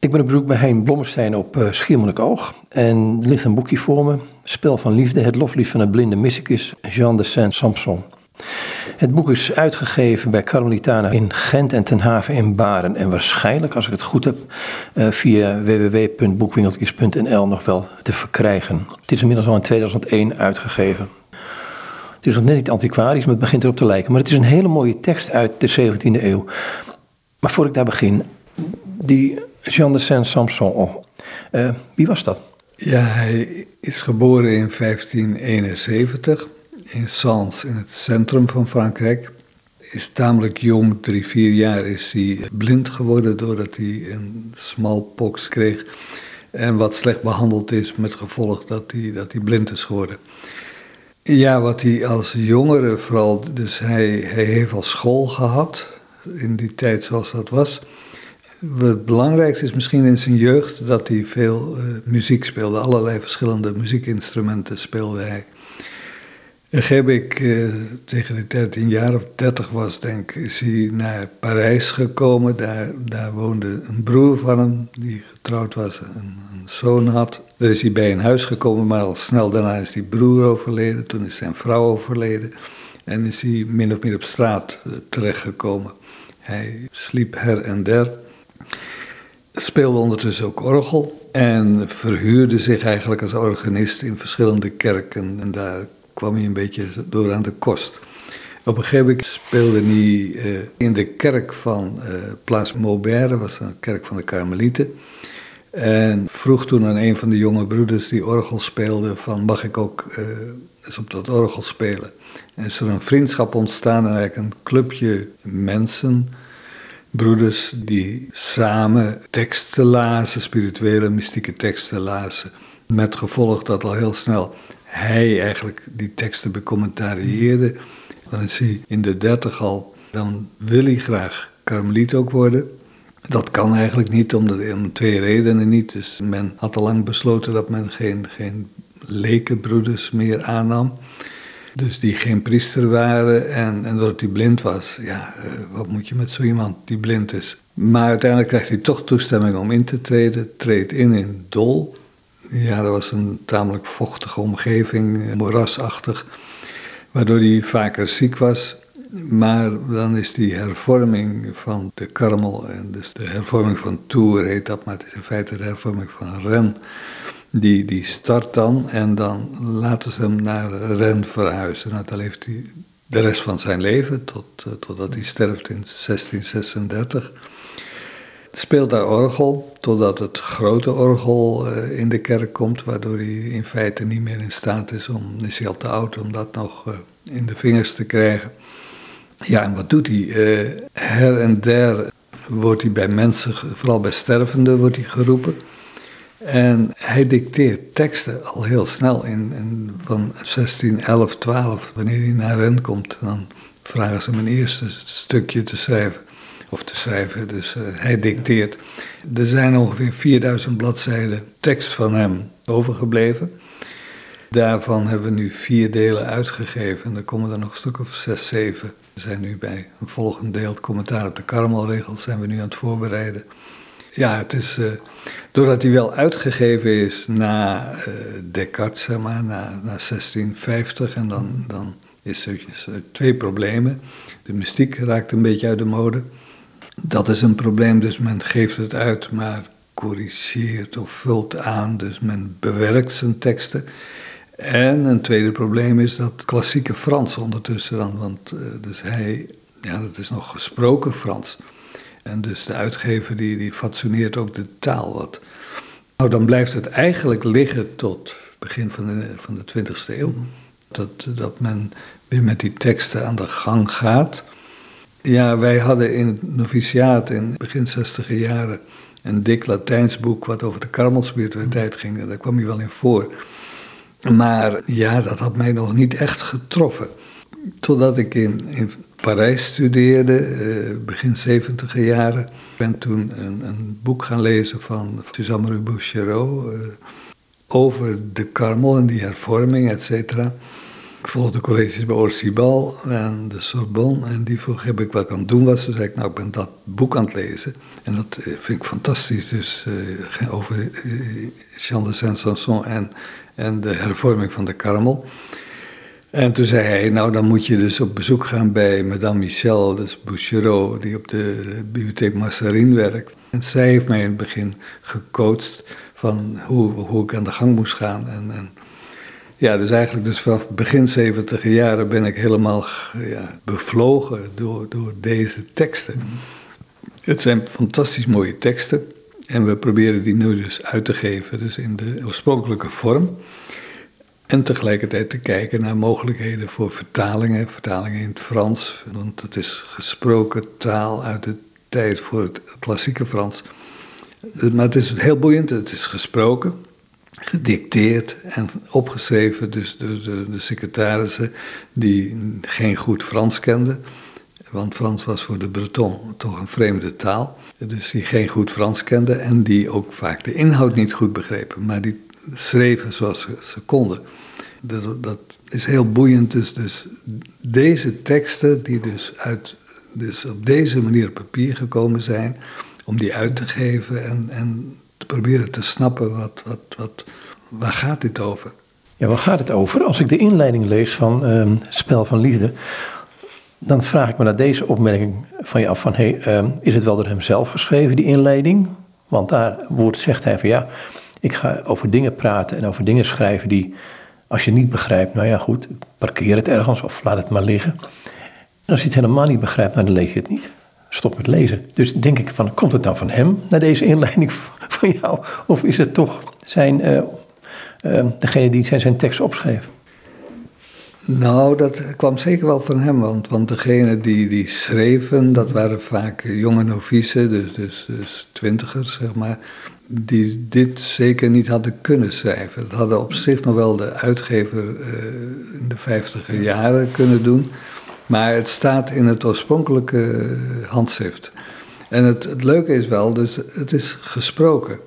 Ik ben op bezoek bij Hein Blommestein op uh, Schiermonnikoog. En er ligt een boekje voor me. Spel van liefde, het loflied van het blinde mysticus Jean de Saint-Samson. Het boek is uitgegeven bij Carmelitana in Gent en Ten Haven in Baren. En waarschijnlijk, als ik het goed heb, uh, via www.boekwinkeltjes.nl nog wel te verkrijgen. Het is inmiddels al in 2001 uitgegeven. Het is nog net niet antiquarisch, maar het begint erop te lijken. Maar het is een hele mooie tekst uit de 17e eeuw. Maar voor ik daar begin, die Jean de Saint-Samson, uh, wie was dat? Ja, hij is geboren in 1571 in Sens, in het centrum van Frankrijk. Is tamelijk jong, drie, vier jaar, is hij blind geworden doordat hij een smallpox kreeg. En wat slecht behandeld is met gevolg dat hij, dat hij blind is geworden. Ja, wat hij als jongere vooral, dus hij, hij heeft al school gehad in die tijd zoals dat was. Het belangrijkste is misschien in zijn jeugd dat hij veel uh, muziek speelde. Allerlei verschillende muziekinstrumenten speelde hij. En heb ik uh, tegen de tijd een jaar of dertig was, denk ik, is hij naar Parijs gekomen. Daar, daar woonde een broer van hem, die getrouwd was, een, een zoon had. Daar is hij bij een huis gekomen, maar al snel daarna is die broer overleden. Toen is zijn vrouw overleden. En is hij min of meer op straat uh, terechtgekomen. Hij sliep her en der. Speelde ondertussen ook orgel. En verhuurde zich eigenlijk als organist in verschillende kerken. En daar kwam hij een beetje door aan de kost. Op een gegeven moment speelde hij uh, in de kerk van uh, Place Maubert, was een kerk van de Karmelieten. En vroeg toen aan een van de jonge broeders die orgel speelde van mag ik ook uh, eens op dat orgel spelen. En is er een vriendschap ontstaan en eigenlijk een clubje mensen, broeders die samen teksten lazen, spirituele, mystieke teksten lazen. Met gevolg dat al heel snel hij eigenlijk die teksten becommentarieerde. Dan is hij in de dertig al, dan wil hij graag karmeliet ook worden. Dat kan eigenlijk niet, omdat, om twee redenen niet. Dus men had al lang besloten dat men geen, geen lekenbroeders meer aannam. Dus die geen priester waren en, en doordat hij blind was. Ja, uh, wat moet je met zo iemand die blind is? Maar uiteindelijk krijgt hij toch toestemming om in te treden. Treedt in in Dol. Ja, dat was een tamelijk vochtige omgeving, moerasachtig, waardoor hij vaker ziek was. Maar dan is die hervorming van de Karmel, en dus de hervorming van Tour heet dat, maar het is in feite de hervorming van Ren. Die, die start dan en dan laten ze hem naar Ren verhuizen. Nou, dan leeft hij de rest van zijn leven, tot, uh, totdat hij sterft in 1636 speelt daar orgel, totdat het grote orgel uh, in de kerk komt, waardoor hij in feite niet meer in staat is om, is hij al te oud om dat nog uh, in de vingers te krijgen. Ja, en wat doet hij? Her en der wordt hij bij mensen, vooral bij stervenden, wordt hij geroepen. En hij dicteert teksten al heel snel. In, in, van 16, 11, 12, wanneer hij naar Ren komt, dan vragen ze hem een eerste stukje te schrijven of te schrijven. Dus uh, hij dicteert. Er zijn ongeveer 4000 bladzijden tekst van hem overgebleven. Daarvan hebben we nu vier delen uitgegeven. En er komen er nog een stuk of zes, zeven. We zijn nu bij een volgend deel, het commentaar op de Karmelregels, zijn we nu aan het voorbereiden. Ja, het is, uh, doordat hij wel uitgegeven is na uh, Descartes, zeg maar, na, na 1650, en dan, dan is er twee problemen. De mystiek raakt een beetje uit de mode. Dat is een probleem, dus men geeft het uit, maar corrigeert of vult aan, dus men bewerkt zijn teksten. En een tweede probleem is dat klassieke Frans ondertussen dan, want uh, dus hij, ja, dat is nog gesproken Frans. En dus de uitgever die, die fatsoeneert ook de taal wat. Nou, dan blijft het eigenlijk liggen tot begin van de, van de 20e eeuw. Dat, dat men weer met die teksten aan de gang gaat. Ja, wij hadden in het noviciaat in begin 60 jaren een dik Latijns boek wat over de karmelspiritualiteit ging. Daar kwam hij wel in voor. Maar ja, dat had mij nog niet echt getroffen. Totdat ik in, in Parijs studeerde, eh, begin 70 jaren. Ik ben toen een, een, boek gaan lezen van Suzanne Bouchereau eh, over de karmel en die hervorming, et cetera. Ik volgde colleges bij Orsibal en de Sorbonne. En die vroeg, heb ik wat aan het doen was. Toen zei ik, nou, ik ben dat boek aan het lezen. En dat eh, vind ik fantastisch. Dus over Jean de Saint-Sanson en, en de hervorming van de Karmel. En toen zei hij, nou dan moet je dus op bezoek gaan bij Madame Michel, dus Bouchereau, die op de bibliotheek Massarin werkt. En zij heeft mij in het begin gecoacht van hoe, hoe ik aan de gang moest gaan. En, en ja, dus eigenlijk dus vanaf begin 70 jaren ben ik helemaal ja, bevlogen door, door deze teksten. Het zijn fantastisch mooie teksten. En we proberen die nu dus uit te geven, dus in de oorspronkelijke vorm. En tegelijkertijd te kijken naar mogelijkheden voor vertalingen, vertalingen in het Frans, want het is gesproken taal uit de tijd voor het klassieke Frans. Maar het is heel boeiend, het is gesproken, gedicteerd en opgeschreven dus door de, de, secretarissen die geen goed Frans kenden. Want Frans was voor de Breton toch een vreemde taal. Dus die geen goed Frans kenden en die ook vaak de inhoud niet goed begrepen. Maar die schreven zoals ze, konden. Dat, dat, is heel boeiend. Dus, dus deze teksten die dus, uit, dus op deze manier op papier gekomen zijn, om die uit te geven en, en te proberen te snappen wat, wat, wat, waar gaat dit over? Ja, waar gaat het over? Als ik de inleiding lees van uh, Spel van Liefde, dan vraag ik me naar deze opmerking van je af van, hey, uh, is het wel door hem zelf geschreven, die inleiding? Want daar wordt, zegt hij van ja, ik ga over dingen praten en over dingen schrijven die, als je niet begrijpt, nou ja goed, parkeer het ergens of laat het maar liggen. En als je het helemaal niet begrijpt, nou, dan lees je het niet. Stop met lezen. Dus denk ik van, komt het dan van hem, naar deze inleiding van jou? Of is het toch zijn, uh, uh, degene die zijn, zijn tekst opschreef? Nou, dat kwam zeker wel van hem, want, want degene die, die schreven, dat waren vaak jonge novicen, dus, dus, dus twintigers, zeg maar die dit zeker niet hadden kunnen schrijven. Dat hadden op zich nog wel de uitgever uh, in de vijftiger jaren kunnen doen. Maar het staat in het oorspronkelijke handschrift. En het, het leuke is wel, dus het is gesproken.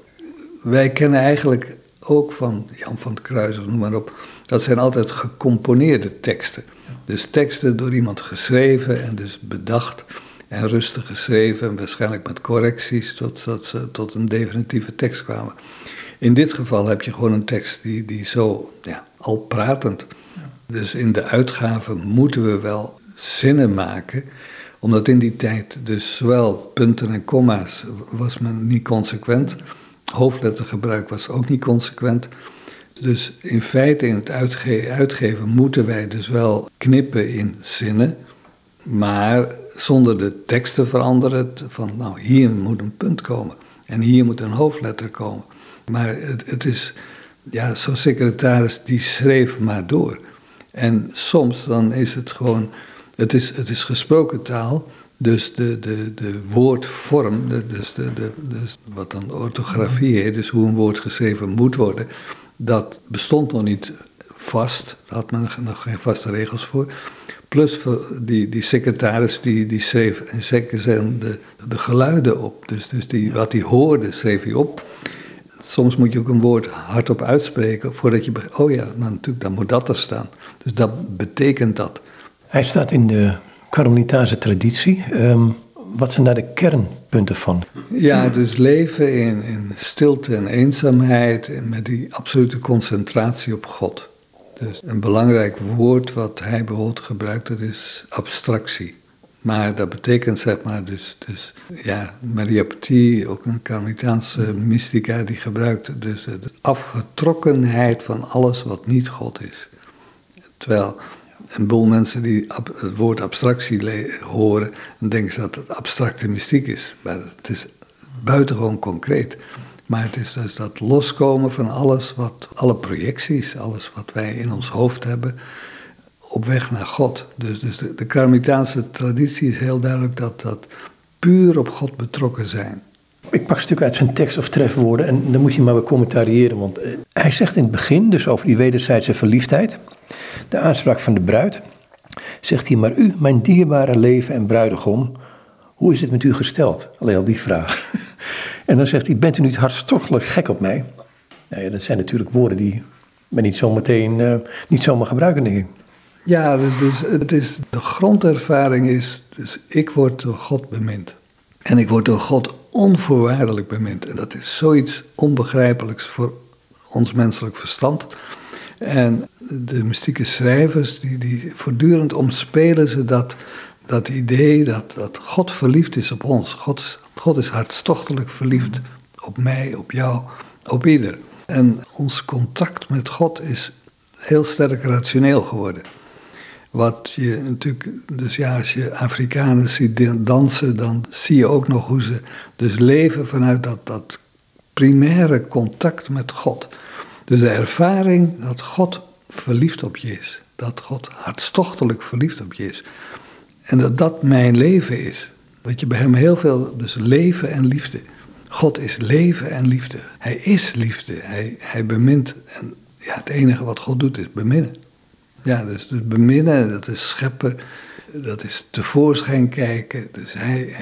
Wij kennen eigenlijk ook van Jan van het Kruis of noem maar op, dat zijn altijd gecomponeerde teksten. Dus teksten door iemand geschreven en dus bedacht en rustig geschreven en waarschijnlijk met correcties tot, ze tot een definitieve tekst kwamen. In dit geval heb je gewoon een tekst die, die zo ja, al pratend. Dus in de uitgave moeten we wel zinnen maken, omdat in die tijd dus zowel punten en komma's was men niet consequent, hoofdlettergebruik was ook niet consequent. Dus in feite in het uitgeven moeten wij dus wel knippen in zinnen, maar zonder de tekst te veranderen, van nou hier moet een punt komen en hier moet een hoofdletter komen. Maar het, het is, ja, zo'n secretaris die schreef maar door. En soms dan is het gewoon, het is, het is gesproken taal, dus de, de, de woordvorm, de, dus, de, de, dus wat dan orthografie heet, dus hoe een woord geschreven moet worden, dat bestond nog niet vast, daar had men nog geen vaste regels voor. Plus die, die secretaris die, die schreef en zeker de, de geluiden op. Dus, dus die, wat hij hoorde schreef hij op. Soms moet je ook een woord hardop uitspreken voordat je begrijpt, oh ja, nou natuurlijk, dan moet dat er staan. Dus dat betekent dat. Hij staat in de Carmelitaanse traditie. Ehm, wat zijn daar de kernpunten van? Ja, dus leven in, in stilte en eenzaamheid en met die absolute concentratie op God. Dus een belangrijk woord wat hij bijvoorbeeld gebruikt, dat is abstractie. Maar dat betekent zeg maar dus, dus ja, Maria Petit, ook een Carmelitaanse mystica, die gebruikt dus de afgetrokkenheid van alles wat niet God is. Terwijl een boel mensen die het woord abstractie horen, dan denken ze dat het abstracte mystiek is. Maar het is buitengewoon concreet. Maar het is dus dat loskomen van alles wat, alle projecties, alles wat wij in ons hoofd hebben, op weg naar God. Dus, dus de, Karmitaanse traditie is heel duidelijk dat dat puur op God betrokken zijn. Ik pak stuk uit zijn tekst of trefwoorden en dan moet je maar becommentariëren. Want eh, hij zegt in het begin, dus over die wederzijdse verliefdheid, de aanspraak van de bruid, zegt hij, maar u, mijn dierbare leven en bruidegom, hoe is het met u gesteld? Alleen al die vraag. En dan zegt hij, bent u niet hartstochtelijk gek op mij? Nou ja, dat zijn natuurlijk woorden die men niet zometeen, uh, niet zomaar gebruiken, denk ik. Ja, dus, dus het is, de grondervaring is, dus ik word door God bemind. En ik word door God onvoorwaardelijk bemind. En dat is zoiets onbegrijpelijks voor ons menselijk verstand. En de mystieke schrijvers, die, die voortdurend omspelen ze dat, dat idee dat, dat God verliefd is op ons. God, God is hartstochtelijk verliefd op mij, op jou, op ieder. En ons contact met God is heel sterk rationeel geworden. Wat je natuurlijk, dus ja, als je Afrikanen ziet dansen, dan zie je ook nog hoe ze dus leven vanuit dat, dat primaire contact met God. Dus de ervaring dat God verliefd op je is. Dat God hartstochtelijk verliefd op je is. En dat dat mijn leven is. Dat je bij hem heel veel, dus leven en liefde. God is leven en liefde. Hij is liefde. Hij, hij bemint. En ja, het enige wat God doet is beminnen. Ja, dus, dus beminnen, dat is scheppen, dat is tevoorschijn kijken. Dus hij,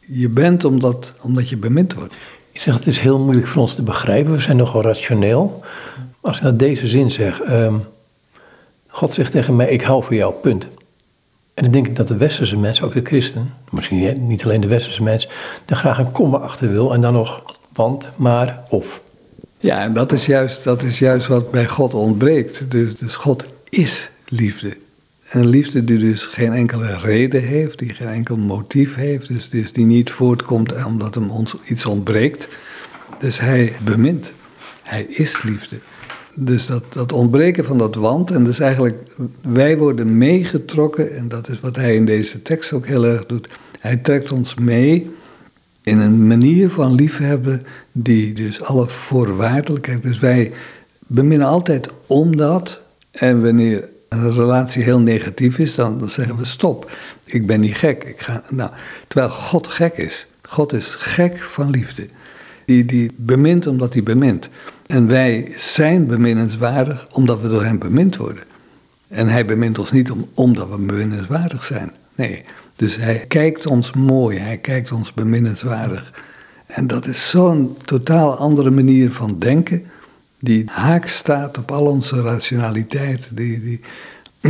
je bent omdat, omdat je bemind wordt. Ik zeg, het is heel moeilijk voor ons te begrijpen. We zijn nogal rationeel. Als ik nou deze zin zeg, ehm, God zegt tegen mij, ik hou van jou, punt. En dan denk ik dat de westerse mens, ook de christen, misschien niet alleen de westerse mens, er graag een komma achter wil en dan nog want, maar, of. Ja, en dat is juist, dat is juist wat bij God ontbreekt. Dus, dus God is liefde. Een liefde die dus geen enkele reden heeft, die geen enkel motief heeft, dus, dus die niet voortkomt omdat hem ons iets ontbreekt. Dus hij bemint. Hij is liefde. Dus dat, dat ontbreken van dat want, en dus eigenlijk wij worden meegetrokken, en dat is wat hij in deze tekst ook heel erg doet. Hij trekt ons mee in een manier van liefhebben die dus alle voorwaardelijkheid, dus wij beminnen altijd omdat, en wanneer een relatie heel negatief is, dan, dan zeggen we stop, ik ben niet gek. Ik ga, nou, terwijl God gek is. God is gek van liefde. Die, die bemint omdat hij bemint. En wij zijn beminnenswaardig omdat we door hem bemind worden. En hij bemint ons niet om, omdat we beminnenswaardig zijn. Nee, dus hij kijkt ons mooi, hij kijkt ons beminnenswaardig. En dat is zo'n totaal andere manier van denken, die haak staat op al onze rationaliteit. Die, die,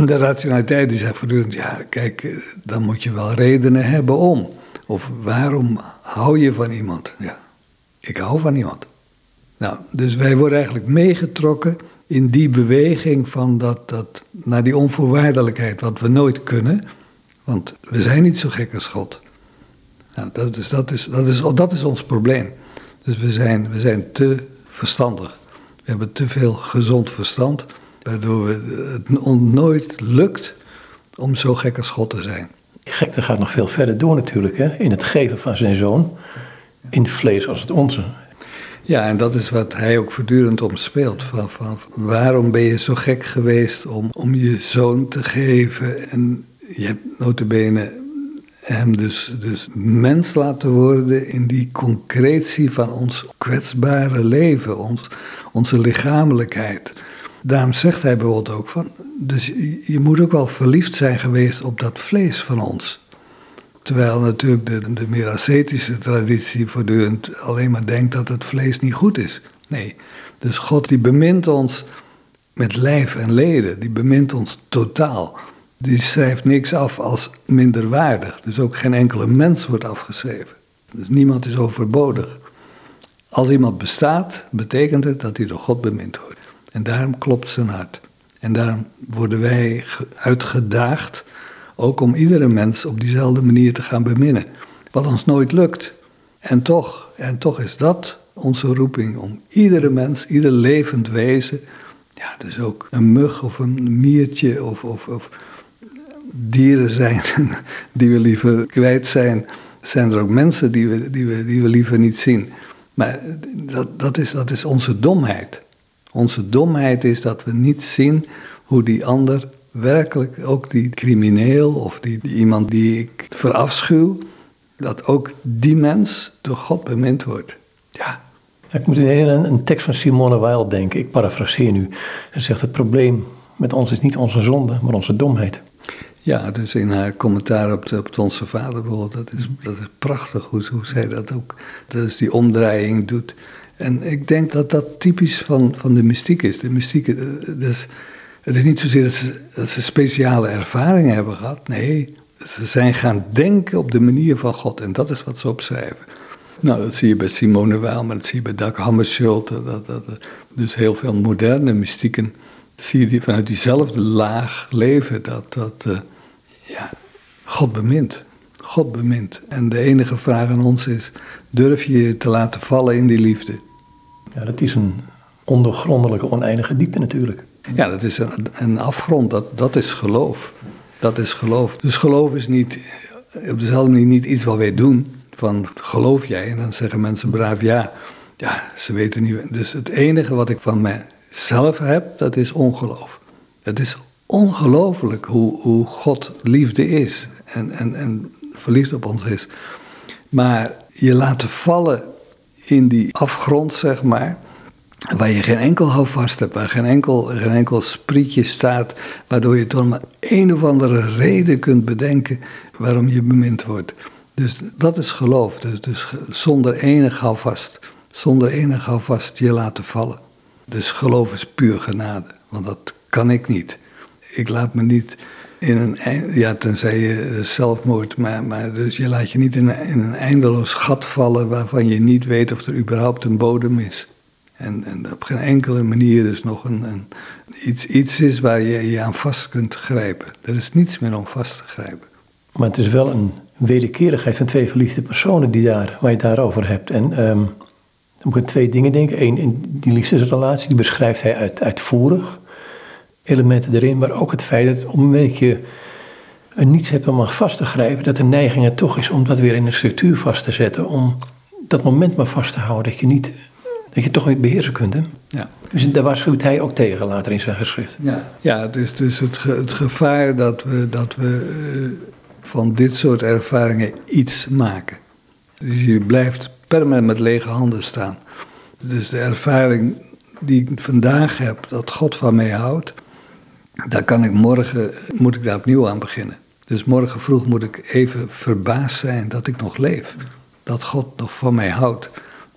de rationaliteit die zegt voortdurend, ja kijk, eh, dan moet je wel redenen hebben om. Of waarom hou je van iemand? Ja, ik hou van iemand. Nou, dus wij worden eigenlijk meegetrokken in die beweging van dat, dat, naar die onvoorwaardelijkheid, wat we nooit kunnen. Want we zijn niet zo gek als God. Nou, dat, is, dat, is, dat, is, dat is ons probleem. Dus we zijn, we zijn te verstandig. We hebben te veel gezond verstand, waardoor we, het nooit lukt om zo gek als God te zijn. Gekte gaat nog veel verder door natuurlijk, hè? in het geven van zijn zoon, in vlees als het onze. Ja, en dat is wat hij ook voortdurend omspeelt. Van, van, waarom ben je zo gek geweest om, om je zoon te geven? En je hebt notabene hem dus, dus mens laten worden in die concretie van ons kwetsbare leven, ons, onze lichamelijkheid. Daarom zegt hij bijvoorbeeld ook van, dus je moet ook wel verliefd zijn geweest op dat vlees van ons. Terwijl natuurlijk de, de meer ascetische traditie voortdurend alleen maar denkt dat het vlees niet goed is. Nee, dus God die bemint ons met lijf en leden, die bemint ons totaal. Die schrijft niks af als minderwaardig. Dus ook geen enkele mens wordt afgeschreven. Dus niemand is overbodig. Als iemand bestaat, betekent het dat hij door God bemind wordt. En daarom klopt zijn hart. En daarom worden wij uitgedaagd ook om iedere mens op diezelfde manier te gaan beminnen. Wat ons nooit lukt. En toch, en toch is dat onze roeping om iedere mens, ieder levend wezen, ja, dus ook een mug of een miertje of, of, of dieren zijn die we liever kwijt zijn, zijn er ook mensen die we, die we, die we liever niet zien. Maar dat, dat, is, dat is onze domheid. Onze domheid is dat we niet zien hoe die ander werkelijk, ook die crimineel of die, die iemand die ik verafschuw, dat ook die mens door God bemind wordt. Ja. Ik moet in een tekst van Simone Weil denken, ik parafraseer nu. Hij zegt: Het probleem met ons is niet onze zonde, maar onze domheid. Ja, dus in haar commentaar op, de, op Onze Vader bijvoorbeeld, dat is, dat is prachtig hoe, hoe zij dat ook, dus die omdraaiing doet. En ik denk dat dat typisch van, van de mystiek is. De mystiek, dus Het is niet zozeer dat ze, speciale ervaringen hebben gehad. Nee, ze zijn gaan denken op de manier van God. En dat is wat ze opschrijven. Nou, dat zie je bij Simone Weil, maar dat zie je bij Dag Hammarskjöld. Dat, dat, dus heel veel moderne mystieken zie je die vanuit diezelfde laag leven. Dat, dat uh, ja, God bemint. God bemint. En de enige vraag aan ons is, durf je je te laten vallen in die liefde? Ja, dat is een ondergrondelijke, oneindige diepte natuurlijk. Ja, dat is een, afgrond, dat, dat is geloof. Dat is geloof. Dus geloof is niet, op dezelfde manier niet iets wat wij doen. Van geloof jij? En dan zeggen mensen braaf ja. Ja, ze weten niet. Dus het enige wat ik van mijzelf heb, dat is ongeloof. Het is ongelooflijk hoe, hoe God liefde is en, en, en verliefd op ons is. Maar je laten vallen in die afgrond, zeg maar, waar je geen enkel houvast hebt, waar geen enkel, geen enkel sprietje staat, waardoor je toch maar een of andere reden kunt bedenken waarom je bemind wordt. Dus dat is geloof, dus, dus zonder enig houvast, zonder enig houvast je laten vallen. Dus geloof is puur genade, want dat kan ik niet. Ik laat me niet in een, ja, tenzij je zelfmoord, maar, maar dus je laat je niet in een, in een eindeloos gat vallen waarvan je niet weet of er überhaupt een bodem is. En, en op geen enkele manier dus nog een, een, iets, iets is waar je je aan vast kunt grijpen. Er is niets meer om vast te grijpen. Maar het is wel een wederkerigheid van twee verliefde personen die daar, waar je het daarover hebt. En um, dan moet ik twee dingen denken. Eén, in die liefdesrelatie, die beschrijft hij uit, uitvoerig. Elementen erin, maar ook het feit dat op een moment je een niets hebt om aan vast te grijpen, dat de neiging er toch is om dat weer in een structuur vast te zetten. Om dat moment maar vast te houden. Dat je niet dat je toch niet beheersen kunt. Hè? Ja. Dus daar waarschuwt hij ook tegen later in zijn geschrift. Ja, ja het is dus het, het gevaar dat we, dat we uh, van dit soort ervaringen iets maken. Dus je blijft permanent met lege handen staan. Dus de ervaring die ik vandaag heb, dat God van mij houdt, daar kan ik morgen, moet ik daar opnieuw aan beginnen. Dus morgen vroeg moet ik even verbaasd zijn dat ik nog leef. Dat God nog van mij houdt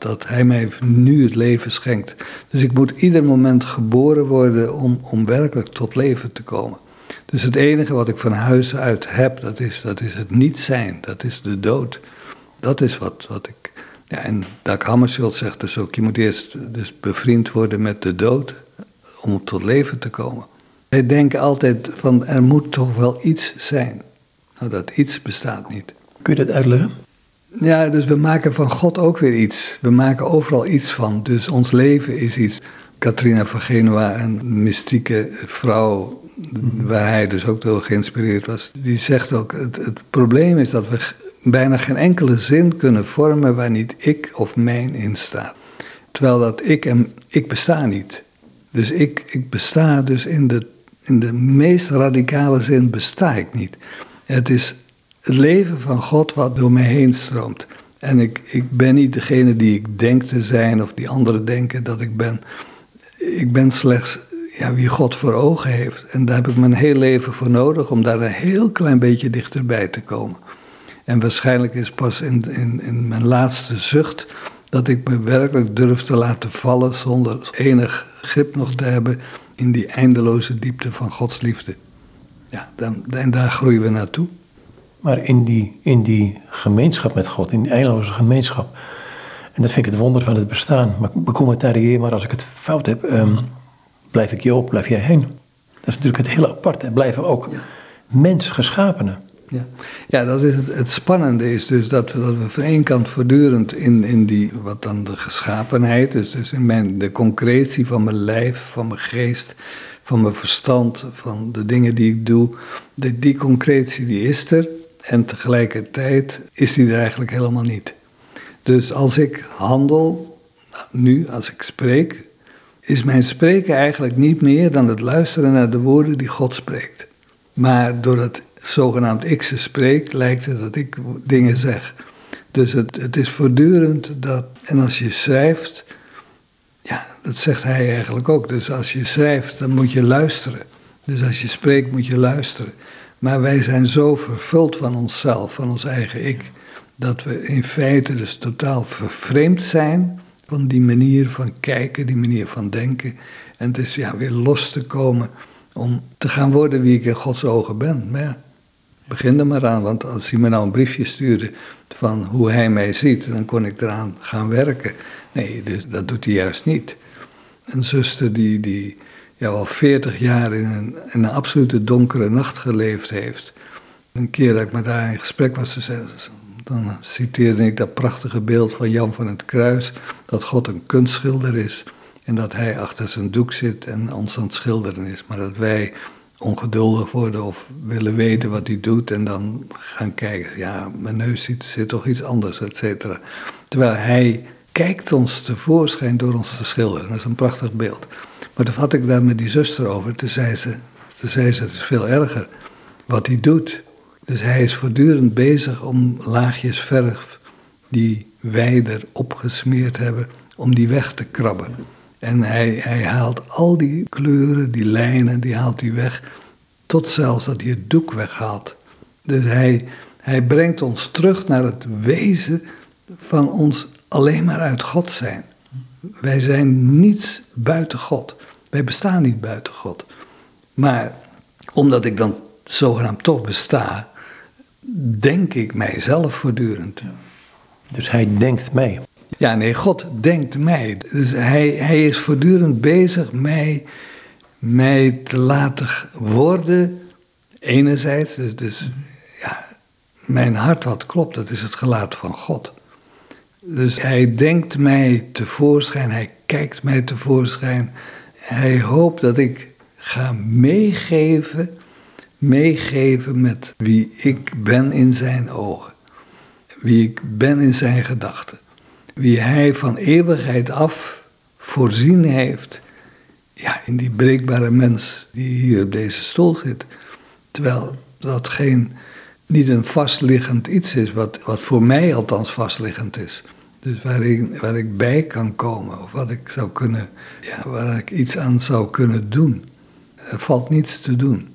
dat Hij mij nu het leven schenkt. Dus ik moet ieder moment geboren worden om, om werkelijk tot leven te komen. Dus het enige wat ik van huis uit heb, dat is, dat is het niet zijn, dat is de dood. Dat is wat, wat ik. Ja, en Dag Hammarskjöld zegt dus ook: je moet eerst dus bevriend worden met de dood om tot leven te komen. Wij denken altijd van er moet toch wel iets zijn. Nou, dat iets bestaat niet. Kun je dat uitleggen? Ja, dus we maken van God ook weer iets. We maken overal iets van. Dus ons leven is iets. Katrina van Genua, een mystieke vrouw, waar hij dus ook door geïnspireerd was, die zegt ook: het, het probleem is dat we bijna geen enkele zin kunnen vormen waar niet ik of mijn in staat. Terwijl dat ik en ik besta niet. Dus ik, ik besta dus in de, in de meest radicale zin besta ik niet. Het is het leven van God wat door mij heen stroomt. En ik, ik ben niet degene die ik denk te zijn of die anderen denken dat ik ben. Ik ben slechts ja, wie God voor ogen heeft. En daar heb ik mijn heel leven voor nodig om daar een heel klein beetje dichterbij te komen. En waarschijnlijk is pas in, in, in mijn laatste zucht dat ik me werkelijk durf te laten vallen zonder enig grip nog te hebben in die eindeloze diepte van Gods liefde. Ja, dan, en daar groeien we naartoe. Maar in die, in die gemeenschap met God, in die eindeloze gemeenschap. En dat vind ik het wonder van het bestaan. Maar becommentarieer maar als ik het fout heb. Um, blijf ik je op, blijf jij heen. Dat is natuurlijk het hele aparte. Blijven ook ja. mens geschapenen. Ja. ja, dat is het, het spannende is dus dat we, dat we van één kant voortdurend in, in die, wat dan de geschapenheid, dus, dus in mijn, de concretie van mijn lijf, van mijn geest, van mijn verstand, van de dingen die ik doe, de, die concretie die is er. En tegelijkertijd is die er eigenlijk helemaal niet. Dus als ik handel, nu als ik spreek, is mijn spreken eigenlijk niet meer dan het luisteren naar de woorden die God spreekt. Maar door het zogenaamd ik ze spreek, lijkt het dat ik dingen zeg. Dus het, het is voortdurend dat, en als je schrijft, ja, dat zegt hij eigenlijk ook. Dus als je schrijft, dan moet je luisteren. Dus als je spreekt, moet je luisteren. Maar wij zijn zo vervuld van onszelf, van ons eigen ik, dat we in feite dus totaal vervreemd zijn van die manier van kijken, die manier van denken. En dus ja, weer los te komen om te gaan worden wie ik in Gods ogen ben. Maar begin er maar aan, want als hij me nou een briefje stuurde van hoe hij mij ziet, dan kon ik eraan gaan werken. Nee, dus dat doet hij juist niet. Een zuster die, die ja, al veertig jaar in een, in een absolute donkere nacht geleefd heeft. Een keer dat ik met haar in gesprek was, dan citeerde ik dat prachtige beeld van Jan van het Kruis, dat God een kunstschilder is en dat hij achter zijn doek zit en ons aan het schilderen is. Maar dat wij ongeduldig worden of willen weten wat hij doet en dan gaan kijken, ja, mijn neus zit, zit toch iets anders, et cetera. Terwijl hij kijkt ons tevoorschijn door ons te schilderen. Dat is een prachtig beeld. Maar toen had ik daar met die zuster over, toen zei ze, toen zei ze het is veel erger wat hij doet. Dus hij is voortdurend bezig om laagjes verf die wij erop gesmeerd hebben, om die weg te krabben. En hij, hij haalt al die kleuren, die lijnen, die haalt hij weg, tot zelfs dat hij het doek weghaalt. Dus hij, hij brengt ons terug naar het wezen van ons alleen maar uit God zijn. Wij zijn niets buiten God. Wij bestaan niet buiten God. Maar omdat ik dan zogenaamd toch besta, denk ik mijzelf voortdurend. Dus hij denkt mij. Ja, nee, God denkt mij. Dus hij, hij is voortdurend bezig mij, mij te laten worden. Enerzijds, dus, dus ja, mijn hart wat klopt, dat is het gelaat van God. Dus hij denkt mij tevoorschijn, hij kijkt mij tevoorschijn. Hij hoopt dat ik ga meegeven, meegeven met wie ik ben in zijn ogen. Wie ik ben in zijn gedachten. Wie hij van eeuwigheid af voorzien heeft. Ja, in die breekbare mens die hier op deze stoel zit. Terwijl dat geen, niet een vastliggend iets is, wat, wat voor mij althans vastliggend is. Dus waar ik, ik bij kan komen, of wat ik zou kunnen, ja, waar ik iets aan zou kunnen doen. Er valt niets te doen.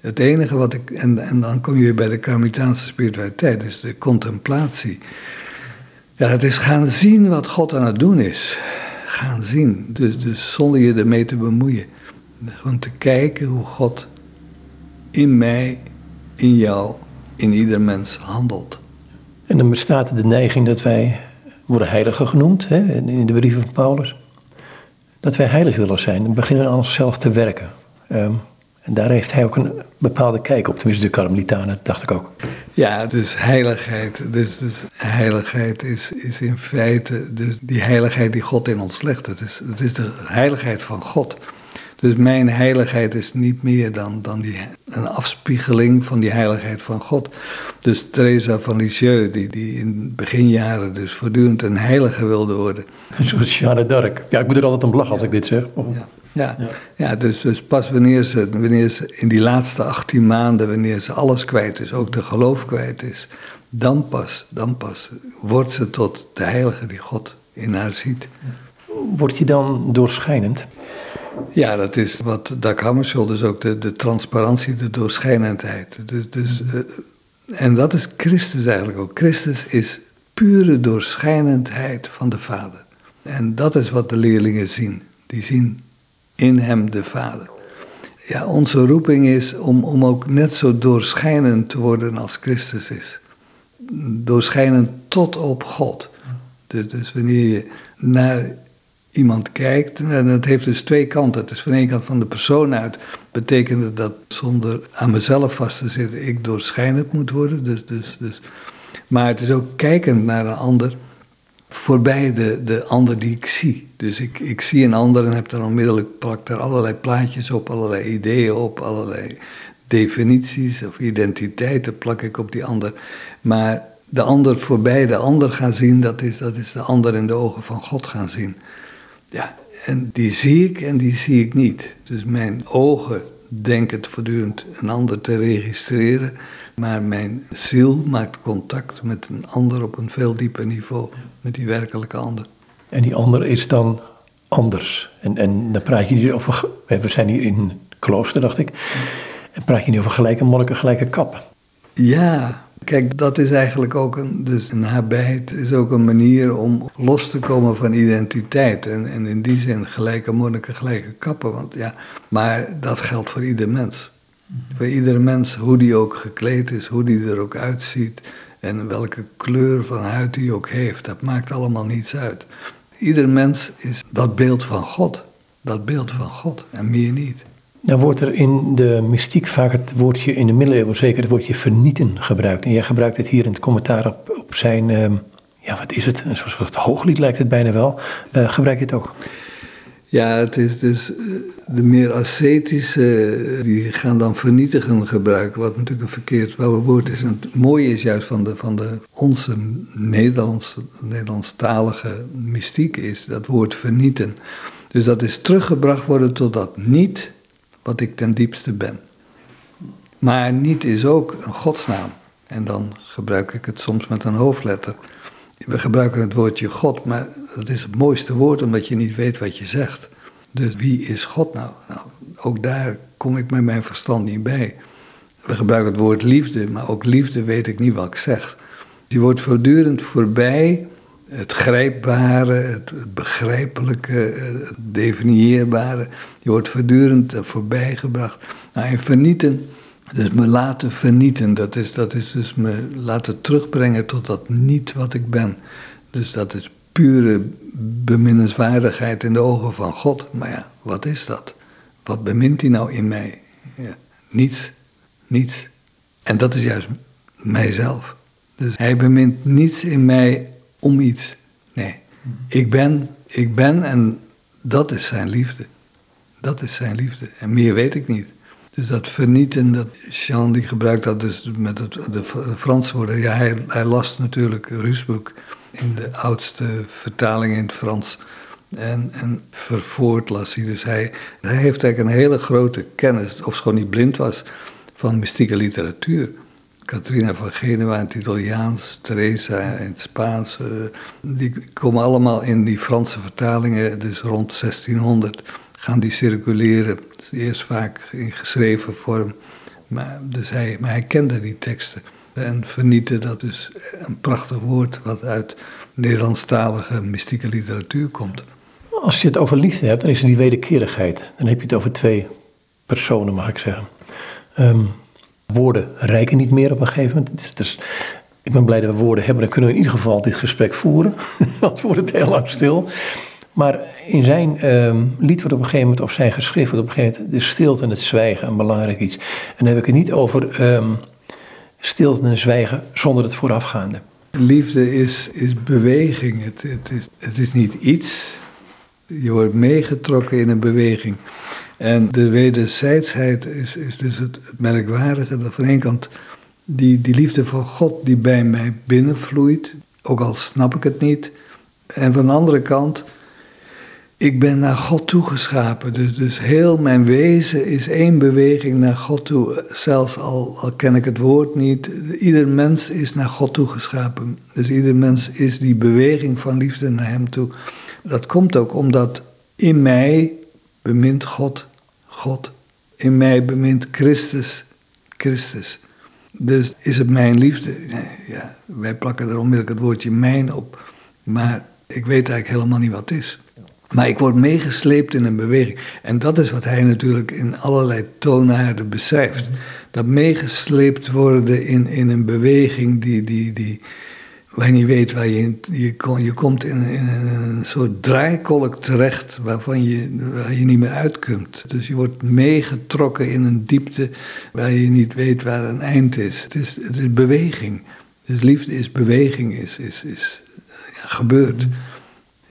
Het enige wat ik, en, en dan kom je bij de Karmitaanse spiritualiteit, dus de contemplatie. Ja, het is gaan zien wat God aan het doen is. Gaan zien, dus, dus zonder je ermee te bemoeien. Gewoon te kijken hoe God in mij, in jou, in ieder mens handelt. En dan bestaat de neiging dat wij worden heiligen genoemd hè, in de brieven van Paulus. Dat wij heilig willen zijn en beginnen aan onszelf te werken. Ehm, en daar heeft hij ook een bepaalde kijk op, tenminste de Karmelitanen, dacht ik ook. Ja, dus heiligheid. Dus, dus heiligheid is, is in feite dus die heiligheid die God in ons legt. Het is, het is de heiligheid van God. Dus mijn heiligheid is niet meer dan, dan die, een afspiegeling van die heiligheid van God. Dus Teresa van Lisieux, die, die in beginjaren dus voortdurend een heilige wilde worden. Een soort Jeanne d'Arc. Ja, ik moet er altijd om lachen als ik dit zeg. Ja. Ja, ja. dus, dus pas wanneer ze, wanneer ze in die laatste 18 maanden, wanneer ze alles kwijt is, ook de geloof kwijt is, dan pas, dan pas wordt ze tot de heilige die God in haar ziet. Wordt je dan doorschijnend? Ja, dat is wat Dag Hammarskjöld dus ook de, de transparantie, de doorschijnendheid. Dus, dus, eh, en dat is Christus eigenlijk ook. Christus is pure doorschijnendheid van de Vader. En dat is wat de leerlingen zien. Die zien in hem de Vader. Ja, onze roeping is om, om ook net zo doorschijnend te worden als Christus is. Doorschijnend tot op God. Dus, dus wanneer je naar iemand kijkt. En dat heeft dus twee kanten. Het is van één kant van de persoon uit. Betekent dat zonder aan mezelf vast te zitten, ik doorschijnend moet worden. Dus, dus, dus. Maar het is ook kijkend naar een ander, voorbij de, de ander die ik zie. Dus ik, ik zie een ander en heb dan onmiddellijk plak daar allerlei plaatjes op, allerlei ideeën op, allerlei definities of identiteiten plak ik op die ander. Maar de ander voorbij de ander gaan zien, dat is, dat is de ander in de ogen van God gaan zien. Ja, en die zie ik en die zie ik niet. Dus mijn ogen denken voortdurend een ander te registreren, maar mijn ziel maakt contact met een ander op een veel dieper niveau, met die werkelijke ander. En die ander is dan anders. En, en dan praat je niet over, we zijn hier in klooster, dacht ik, en praat je niet over gelijke monniken, gelijke kap. Ja, Kijk, dat is eigenlijk ook een, dus nabijheid is ook een manier om los te komen van identiteit. En, en in die zin gelijke monniken, gelijke kappen. Want ja, maar dat geldt voor ieder mens. Voor iedere mens, hoe die ook gekleed is, hoe die er ook uitziet. En welke kleur van huid hij ook heeft, dat maakt allemaal niets uit. Ieder mens is dat beeld van God. Dat beeld van God en meer niet. Nou wordt er in de mystiek vaak het woordje, in de middeleeuwen zeker, het woordje vernieten gebruikt. En jij gebruikt het hier in het commentaar op, op zijn, uh, ja wat is het, een soort hooglied lijkt het bijna wel. Uh, gebruik je het ook? Ja, het is dus eh, de meer ascetische, die gaan dan vernietigen gebruiken, wat natuurlijk een verkeerd woord is. En het mooie is juist van, de, van de, onze Nederlands, Nederlandstalige mystiek is dat woord vernieten. Dus dat is teruggebracht worden tot dat niet wat ik ten diepste ben. Maar niet is ook een godsnaam. En dan gebruik ik het soms met een hoofdletter. We gebruiken het woordje God, maar dat is het mooiste woord omdat je niet weet wat je zegt. Dus wie is God nou? nou ook daar kom ik met mijn verstand niet bij. We gebruiken het woord liefde, maar ook liefde weet ik niet wat ik zeg. Die wordt voortdurend voorbij het grijpbare, het begrijpelijke, het definieerbare. Die wordt voortdurend voorbij gebracht. Nou, en vernieten, dus me laten vernieten, dat is, dat is dus me laten terugbrengen tot dat niet wat ik ben. Dus dat is pure beminnenswaardigheid in de ogen van God. Maar ja, wat is dat? Wat bemint hij nou in mij? Ja, niets, niets. En dat is juist mijzelf. Dus hij bemint niets in mij om iets. Nee, ik ben, ik ben en dat is zijn liefde. Dat is zijn liefde. En meer weet ik niet. Dus dat vernieten, dat Jean die gebruikt dat dus met het, de Franse woorden. Ja, hij, hij las natuurlijk Rusboek in de oudste vertaling in het Frans. En, en vervoerd las hij. Dus hij, hij heeft eigenlijk een hele grote kennis, of schoon niet blind was, van mystieke literatuur. Katrina van Genua in het Italiaans, Teresa in het Spaans. Eh, die komen allemaal in die Franse vertalingen, dus rond 1600 gaan die circuleren. Eerst vaak in geschreven vorm, maar, dus hij, maar kende die teksten. En vernieten, dat is een prachtig woord wat uit Nederlandstalige mystieke literatuur komt. Als je het over liefde hebt, dan is er die wederkerigheid. Dan heb je het over twee personen, mag ik zeggen. Um, Woorden rijken niet meer op een gegeven moment. Dus, ik ben blij dat we woorden hebben, dan kunnen we in ieder geval dit gesprek voeren. Want wordt het heel lang stil. Maar in zijn um, lied wordt op een gegeven moment, of zijn geschrift wordt op een gegeven moment, de stilte en het zwijgen een belangrijk iets. En dan heb ik het niet over um, stilte en zwijgen zonder het voorafgaande. Liefde is, is beweging. Het, het, is, het is niet iets. Je wordt meegetrokken in een beweging. En de wederzijdsheid is, is dus het, merkwaardige. Dat van één kant die, die liefde van God die bij mij binnenvloeit, ook al snap ik het niet. En van de andere kant, ik ben naar God toegeschapen. Dus, dus heel mijn wezen is één beweging naar God toe. Zelfs al, al ken ik het woord niet. Ieder mens is naar God toegeschapen. Dus ieder mens is die beweging van liefde naar Hem toe. Dat komt ook omdat in mij bemint God, God. In mij bemint Christus, Christus. Dus is het mijn liefde? Ja, wij plakken er onmiddellijk het woordje mijn op. Maar ik weet eigenlijk helemaal niet wat het is. Maar ik word meegesleept in een beweging. En dat is wat hij natuurlijk in allerlei toonaarden beschrijft. Dat meegesleept worden in, in een beweging die, die, die, waar je niet weet waar je in... Je, je komt in, een soort draaikolk terecht waarvan je, waar je niet meer uit kunt. Dus je wordt meegetrokken in een diepte waar je niet weet waar een eind is. Het is, het is beweging. Dus liefde is beweging, is, is, is ja, gebeurd.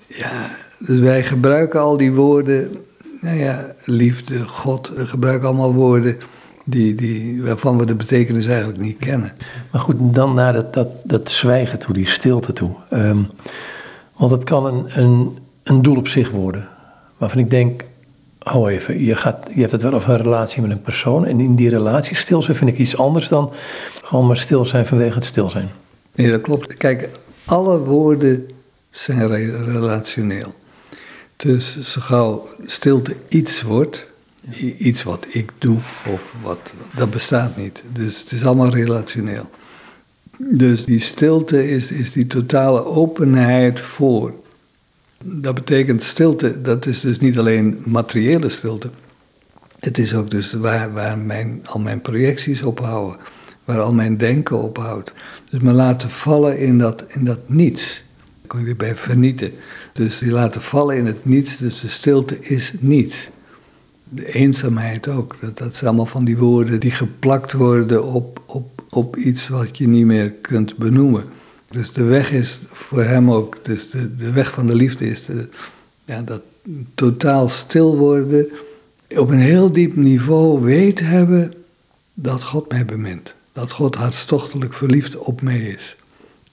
Ja, dus wij gebruiken al die woorden... Nou ja, liefde, God, we gebruiken allemaal woorden die, die, waarvan we de betekenis eigenlijk niet kennen. Maar goed, dan naar dat, dat, dat zwijgen toe, die stilte toe. Um, want het kan een, een, een doel op zich worden. Waarvan ik denk, hou even, je, gaat, je hebt het wel over een relatie met een persoon. En in die relatie stil zijn vind ik iets anders dan gewoon maar stil zijn vanwege het stil zijn. Nee, dat klopt. Kijk, alle woorden zijn relationeel. Dus zo gauw stilte iets wordt, iets wat ik doe of wat, dat bestaat niet. Dus het is allemaal relationeel. Dus die stilte is, is die totale openheid voor. Dat betekent stilte, dat is dus niet alleen materiële stilte. Het is ook dus waar, waar mijn, al mijn projecties ophouden, waar al mijn denken ophoudt. Dus me laten vallen in dat, in dat niets. Dan kom je weer bij vernieten. Dus die laten vallen in het niets, dus de stilte is niets. De eenzaamheid ook. Dat, dat zijn allemaal van die woorden die geplakt worden op, op, op iets wat je niet meer kunt benoemen. Dus de weg is voor hem ook, dus de, de weg van de liefde is de, ja, dat totaal stil worden, op een heel diep niveau weet hebben dat God mij bemint. Dat God hartstochtelijk verliefd op mij is.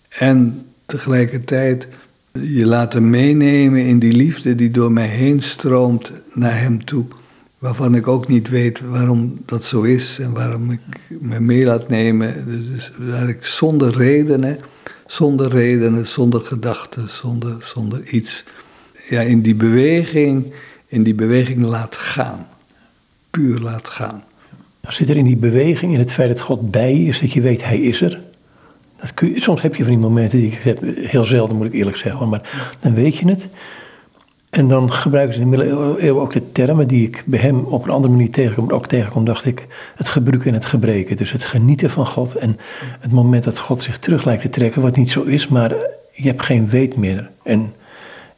En tegelijkertijd je laten meenemen in die liefde die door mij heen stroomt naar Hem toe. Waarvan ik ook niet weet waarom dat zo is en waarom ik me mee laat nemen. Dus waar ik zonder redenen, zonder redenen, zonder gedachten, zonder, zonder iets, ja, in die beweging, in die beweging laat gaan. Puur laat gaan. Zit er in die beweging, in het feit dat God bij je is, dat je weet, Hij is er. Dat soms heb je van die momenten die ik heb, heel zelden moet ik eerlijk zeggen, maar dan weet je het. En dan gebruiken ze in de middeleeuwen ook de termen die ik bij hem op een andere manier tegenkom, ook tegenkom, dacht ik, het gebruiken en het gebreken. Dus het genieten van God en het moment dat God zich terug lijkt te trekken, wat niet zo is, maar je hebt geen weet meer. En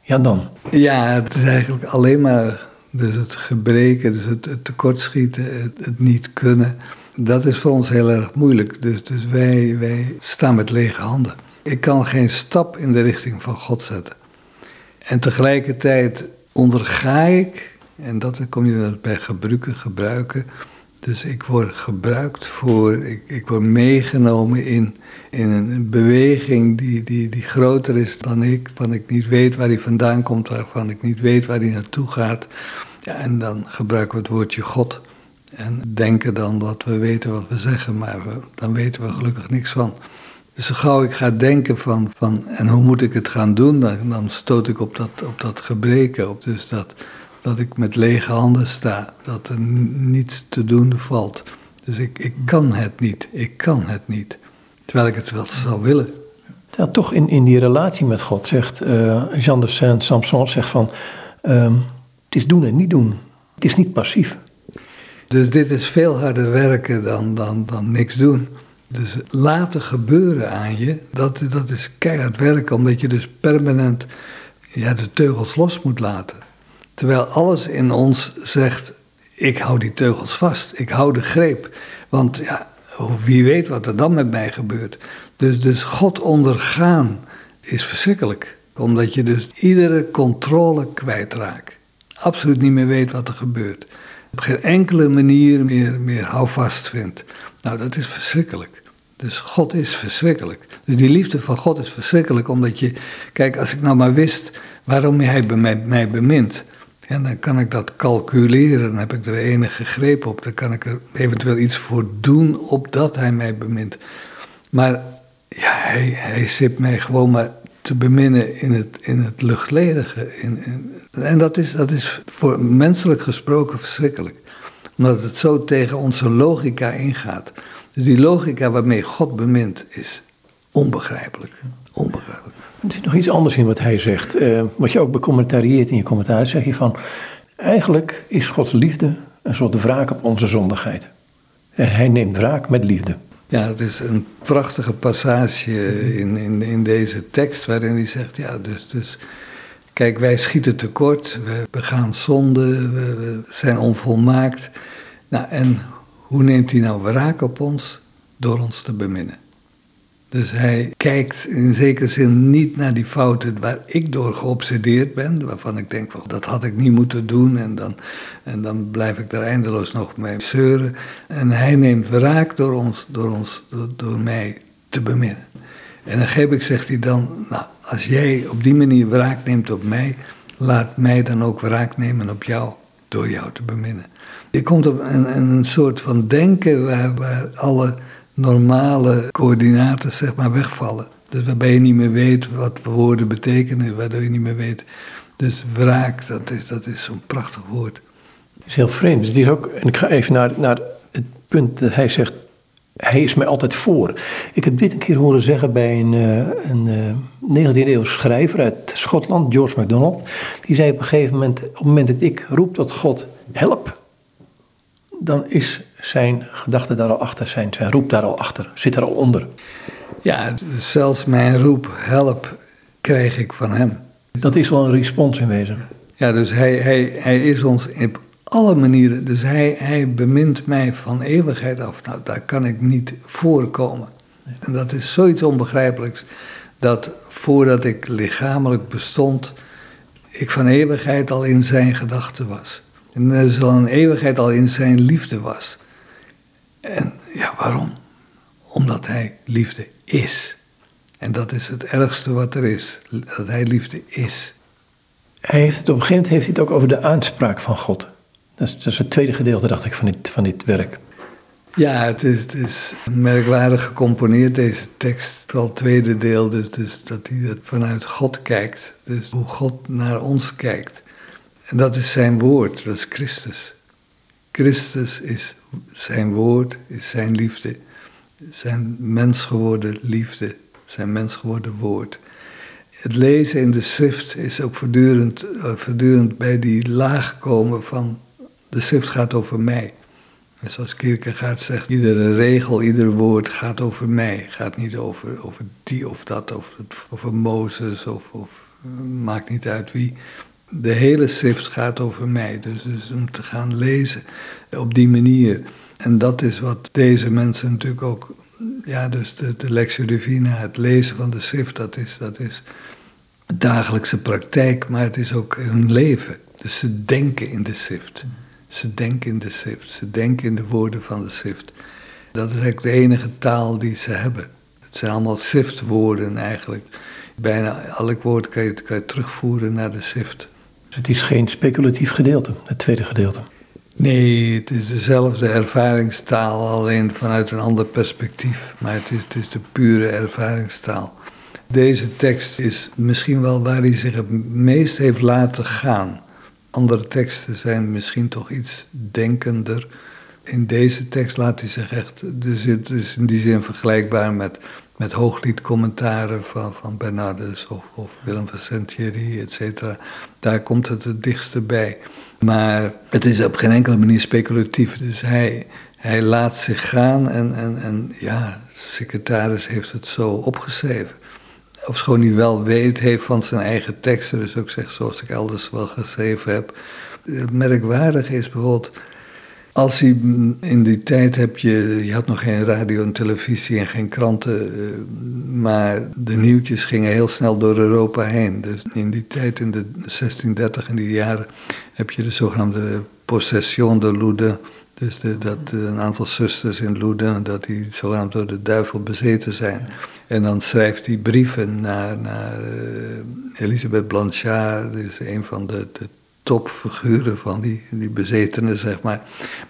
ja, dan. Ja, het is eigenlijk alleen maar dus het gebreken, dus het, tekortschieten, het, het niet kunnen. Dat is voor ons heel erg moeilijk. Dus, dus wij, wij staan met lege handen. Ik kan geen stap in de richting van God zetten. En tegelijkertijd onderga ik, en dat kom je bij gebruiken, gebruiken. Dus ik word gebruikt voor, ik, ik word meegenomen in, in een beweging die, die, die groter is dan ik, waarvan ik niet weet waar die vandaan komt, waarvan ik niet weet waar die naartoe gaat. Ja, en dan gebruiken we het woordje God. En denken dan dat we weten wat we zeggen, maar dan weten we gelukkig niks van. Dus zo gauw ik ga denken van, van en hoe moet ik het gaan doen, dan, dan stoot ik op dat, op dat gebreken, op dus dat, dat ik met lege handen sta, dat er niets te doen valt. Dus ik, ik kan het niet, ik kan het niet, terwijl ik het wel zou willen. Ja, toch in, in die relatie met God zegt uh, Jean de Saint-Samson zegt van, um, het is doen en niet doen, het is niet passief. Dus dit is veel harder werken dan, dan, dan niks doen. Dus laten gebeuren aan je, dat, dat is keihard werken, omdat je dus permanent ja, de teugels los moet laten. Terwijl alles in ons zegt, ik hou die teugels vast, ik hou de greep. Want ja, wie weet wat er dan met mij gebeurt. Dus, dus God ondergaan is verschrikkelijk. Omdat je dus iedere controle kwijtraakt. Absoluut niet meer weet wat er gebeurt op geen enkele manier meer, meer houvast vindt. Nou, dat is verschrikkelijk. Dus God is verschrikkelijk. Dus die liefde van God is verschrikkelijk, omdat je, kijk, als ik nou maar wist waarom hij mij, mij bemint, dan kan ik dat calculeren, dan heb ik er enige greep op, dan kan ik er eventueel iets voor doen opdat hij mij bemint. Maar ja, hij, hij zit mij gewoon maar te beminnen in het, in het luchtledige. In, en dat is, dat is voor menselijk gesproken verschrikkelijk. Omdat het zo tegen onze logica ingaat. Dus die logica waarmee God bemint is onbegrijpelijk. Onbegrijpelijk. Er is nog iets anders in wat hij zegt. Uh, wat je ook becommentarieert in je commentaar, zeg je van... Eigenlijk is Gods liefde een soort wraak op onze zondigheid. En hij neemt wraak met liefde. Ja, het is een prachtige passage in, in, in deze tekst waarin hij zegt, ja, dus, dus kijk, wij schieten tekort, we begaan zonde, we, we zijn onvolmaakt. Nou, en hoe neemt hij nou wraak op ons? Door ons te beminnen. Dus hij kijkt in zekere zin niet naar die fouten waar ik door geobsedeerd ben, waarvan ik denk, dat had ik niet moeten doen en dan, en dan blijf ik daar eindeloos nog mee zeuren. En hij neemt wraak door ons, door, ons door, door mij te beminnen. En dan geef ik, zegt hij dan, nou, als jij op die manier wraak neemt op mij, laat mij dan ook wraak nemen op jou, door jou te beminnen. Je komt op een, een soort van denken waar, waar alle normale coördinaten zeg maar wegvallen. Dus waarbij je niet meer weet wat woorden betekenen, waardoor je niet meer weet. Dus wraak, dat is, dat is zo'n prachtig woord. Het is heel vreemd. Dus het is ook, en ik ga even naar, naar het punt dat hij zegt, Hij is mij altijd voor. Ik heb dit een keer horen zeggen bij een, uh, een uh, 19e eeuw schrijver uit Schotland, George MacDonald. Die zei op een gegeven moment, op het moment dat ik roep tot God, help, dan is zijn gedachte daar al achter, zijn, zijn roep daar al achter, zit er al onder. Ja, zelfs mijn roep, help, krijg ik van hem. Dat is wel een respons in wezen. Ja, dus hij, hij, hij is ons op alle manieren. Dus hij, hij bemint mij van eeuwigheid af. Nou, daar kan ik niet voorkomen. En dat is zoiets onbegrijpelijks. Dat voordat ik lichamelijk bestond, ik van eeuwigheid al in zijn gedachten was. En dus al een eeuwigheid al in zijn liefde was. En ja, waarom? Omdat hij liefde is. En dat is het ergste wat er is. Dat hij liefde is. Hij heeft het, op een gegeven moment heeft hij het ook over de aanspraak van God. Dat is, dat is het tweede gedeelte, dacht ik, van dit, van dit werk. Ja, het is, het is merkwaardig gecomponeerd, deze tekst. Vooral het tweede deel, dus, dus dat hij het vanuit God kijkt. Dus hoe God naar ons kijkt. En dat is zijn woord, dat is Christus. Christus is zijn woord, is zijn liefde. Zijn mensgeworden liefde, zijn mensgeworden woord het lezen in de schrift is ook voortdurend, uh, voortdurend bij die laag komen van de schrift gaat over mij. En zoals Kierkegaard zegt, iedere regel, ieder woord gaat over mij. Gaat niet over, over die of dat, over, over Mozes of, of maakt niet uit wie. De hele schrift gaat over mij. Dus, dus om te gaan lezen op die manier. En dat is wat deze mensen natuurlijk ook ja, dus de, de Divina, het lezen van de schrift, dat is, dat is dagelijkse praktijk, maar het is ook hun leven. Dus ze denken in de schrift. Ze denken in de schrift. Ze denken in de woorden van de schrift. Dat is eigenlijk de enige taal die ze hebben. Het zijn allemaal schriftwoorden eigenlijk. Bijna elk woord kan je, kan je terugvoeren naar de schrift. Het is geen speculatief gedeelte, het tweede gedeelte. Nee, het is dezelfde ervaringstaal, alleen vanuit een ander perspectief. Maar het is, het is de pure ervaringstaal. Deze tekst is misschien wel waar hij zich het meest heeft laten gaan. Andere teksten zijn misschien toch iets denkender. In deze tekst laat hij zich echt, dus het is in die zin vergelijkbaar met, met hoogliedcommentaren van, van Bernardus of, of Willem van Saint-Thierry, et cetera. Daar komt het het dichtste bij. Maar het is op geen enkele manier speculatief. Dus hij, hij laat zich gaan en, en, en ja, de secretaris heeft het zo opgeschreven ofschoon hij wel weet heeft van zijn eigen teksten, dus ook zegt zoals ik elders wel geschreven heb. Het merkwaardige is bijvoorbeeld, als hij in die tijd heb je, je had nog geen radio en televisie en geen kranten, eh, maar de nieuwtjes gingen heel snel door Europa heen. Dus in die tijd, in de 1630 in die jaren, heb je de zogenaamde Possession de Loudun. Dus dat een aantal zusters in Loudun, dat die zogenaamd door de duivel bezeten zijn. En dan schrijft hij brieven naar, naar uh, Elisabeth Blanchard, dus een van de, de topfiguren van die, die bezetenen, zeg maar.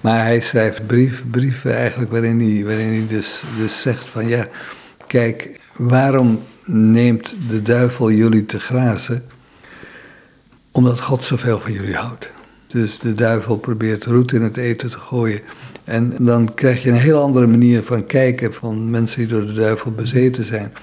Maar hij schrijft brief, brieven eigenlijk waarin hij, waarin hij dus, dus zegt van ja, kijk, waarom neemt de duivel jullie te grazen? Omdat God zoveel van jullie houdt. Dus de duivel probeert roet in het eten te gooien. En dan krijg je een heel andere manier van kijken van mensen die door de duivel bezeten zijn.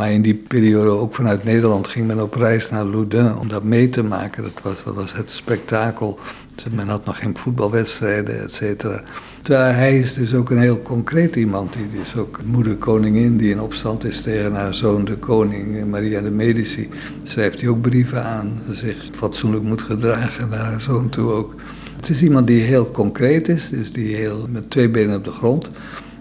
Maar in die periode, ook vanuit Nederland, ging men op reis naar Loudun om dat mee te maken. Dat was, het spektakel. Dus men had nog geen voetbalwedstrijden, et cetera. Terwijl hij is dus ook een heel concreet iemand. Die is ook moeder koningin die in opstand is tegen haar zoon, de koning Maria de Medici. Schrijft hij ook brieven aan, zich fatsoenlijk moet gedragen naar haar zoon toe ook. Het is iemand die heel concreet is, dus die heel met twee benen op de grond.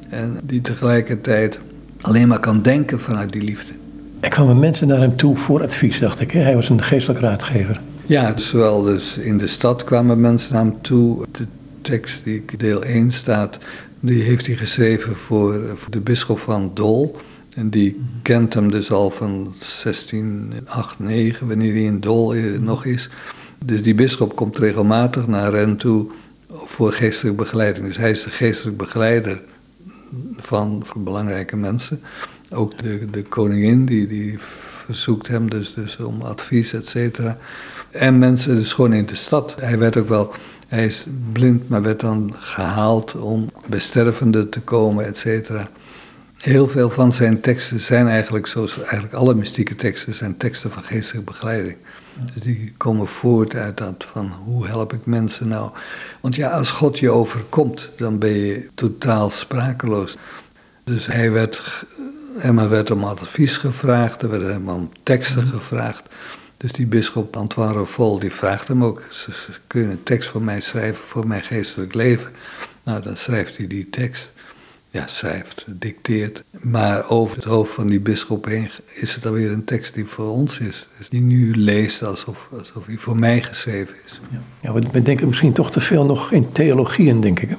En die tegelijkertijd alleen maar kan denken vanuit die liefde. Er kwamen mensen naar hem toe voor advies, dacht ik. Hè? Hij was een geestelijk raadgever. Ja, zowel dus in de stad kwamen mensen naar hem toe. De tekst die deel 1 staat, die heeft hij geschreven voor, voor de bisschop van Dol. En die kent hem dus al van 1689, wanneer hij in Dol eh, nog is. Dus die bisschop komt regelmatig naar hen toe voor geestelijke begeleiding. Dus hij is de geestelijk begeleider van, van belangrijke mensen. Ook de, de koningin, die, die verzoekt hem dus, dus om advies, et cetera. En mensen dus gewoon in de stad. Hij werd ook wel Hij is blind, maar werd dan gehaald om bij stervenden te komen, et cetera. Heel veel van zijn teksten zijn eigenlijk, zoals eigenlijk alle mystieke teksten, zijn teksten van geestelijke begeleiding. Die komen voort uit dat van hoe help ik mensen nou. Want ja, als God je overkomt, dan ben je totaal sprakeloos. Dus hij werd, Emma werd om advies gevraagd, er werd hem om teksten gevraagd. Dus die bischop Antoine Roffol, die vraagt hem ook, ze, kun je een tekst voor mij schrijven voor mijn geestelijk leven? Nou, dan schrijft hij die tekst ja, schrijft, dicteert. Maar over het hoofd van die bisschop heen is het alweer een tekst die voor ons is. Dus die nu leest alsof, alsof hij voor mij geschreven is. Ja, we denken misschien toch te veel nog in theologieën, denk ik.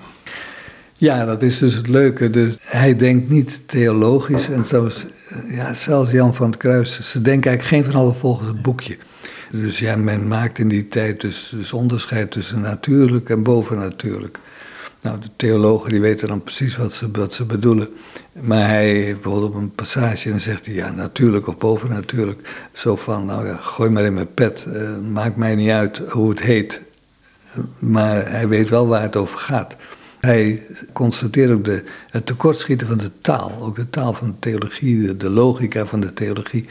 Ja, dat is dus het leuke. Dus hij denkt niet theologisch. En zelfs, ja, zelfs Jan van het Kruis, ze denken eigenlijk geen van alle volgens het boekje. Dus ja, men maakt in die tijd dus, dus onderscheid tussen natuurlijk en bovennatuurlijk. Nou, de theologen die weten dan precies wat ze, wat ze bedoelen. Maar hij bijvoorbeeld op een passage en zegt hij, ja, natuurlijk of bovennatuurlijk. Zo van, nou ja, gooi maar in mijn pet, uh, maakt mij niet uit hoe het heet. Maar hij weet wel waar het over gaat. Hij constateert ook de, het tekortschieten van de taal, ook de taal van de theologie, de, logica van de theologie.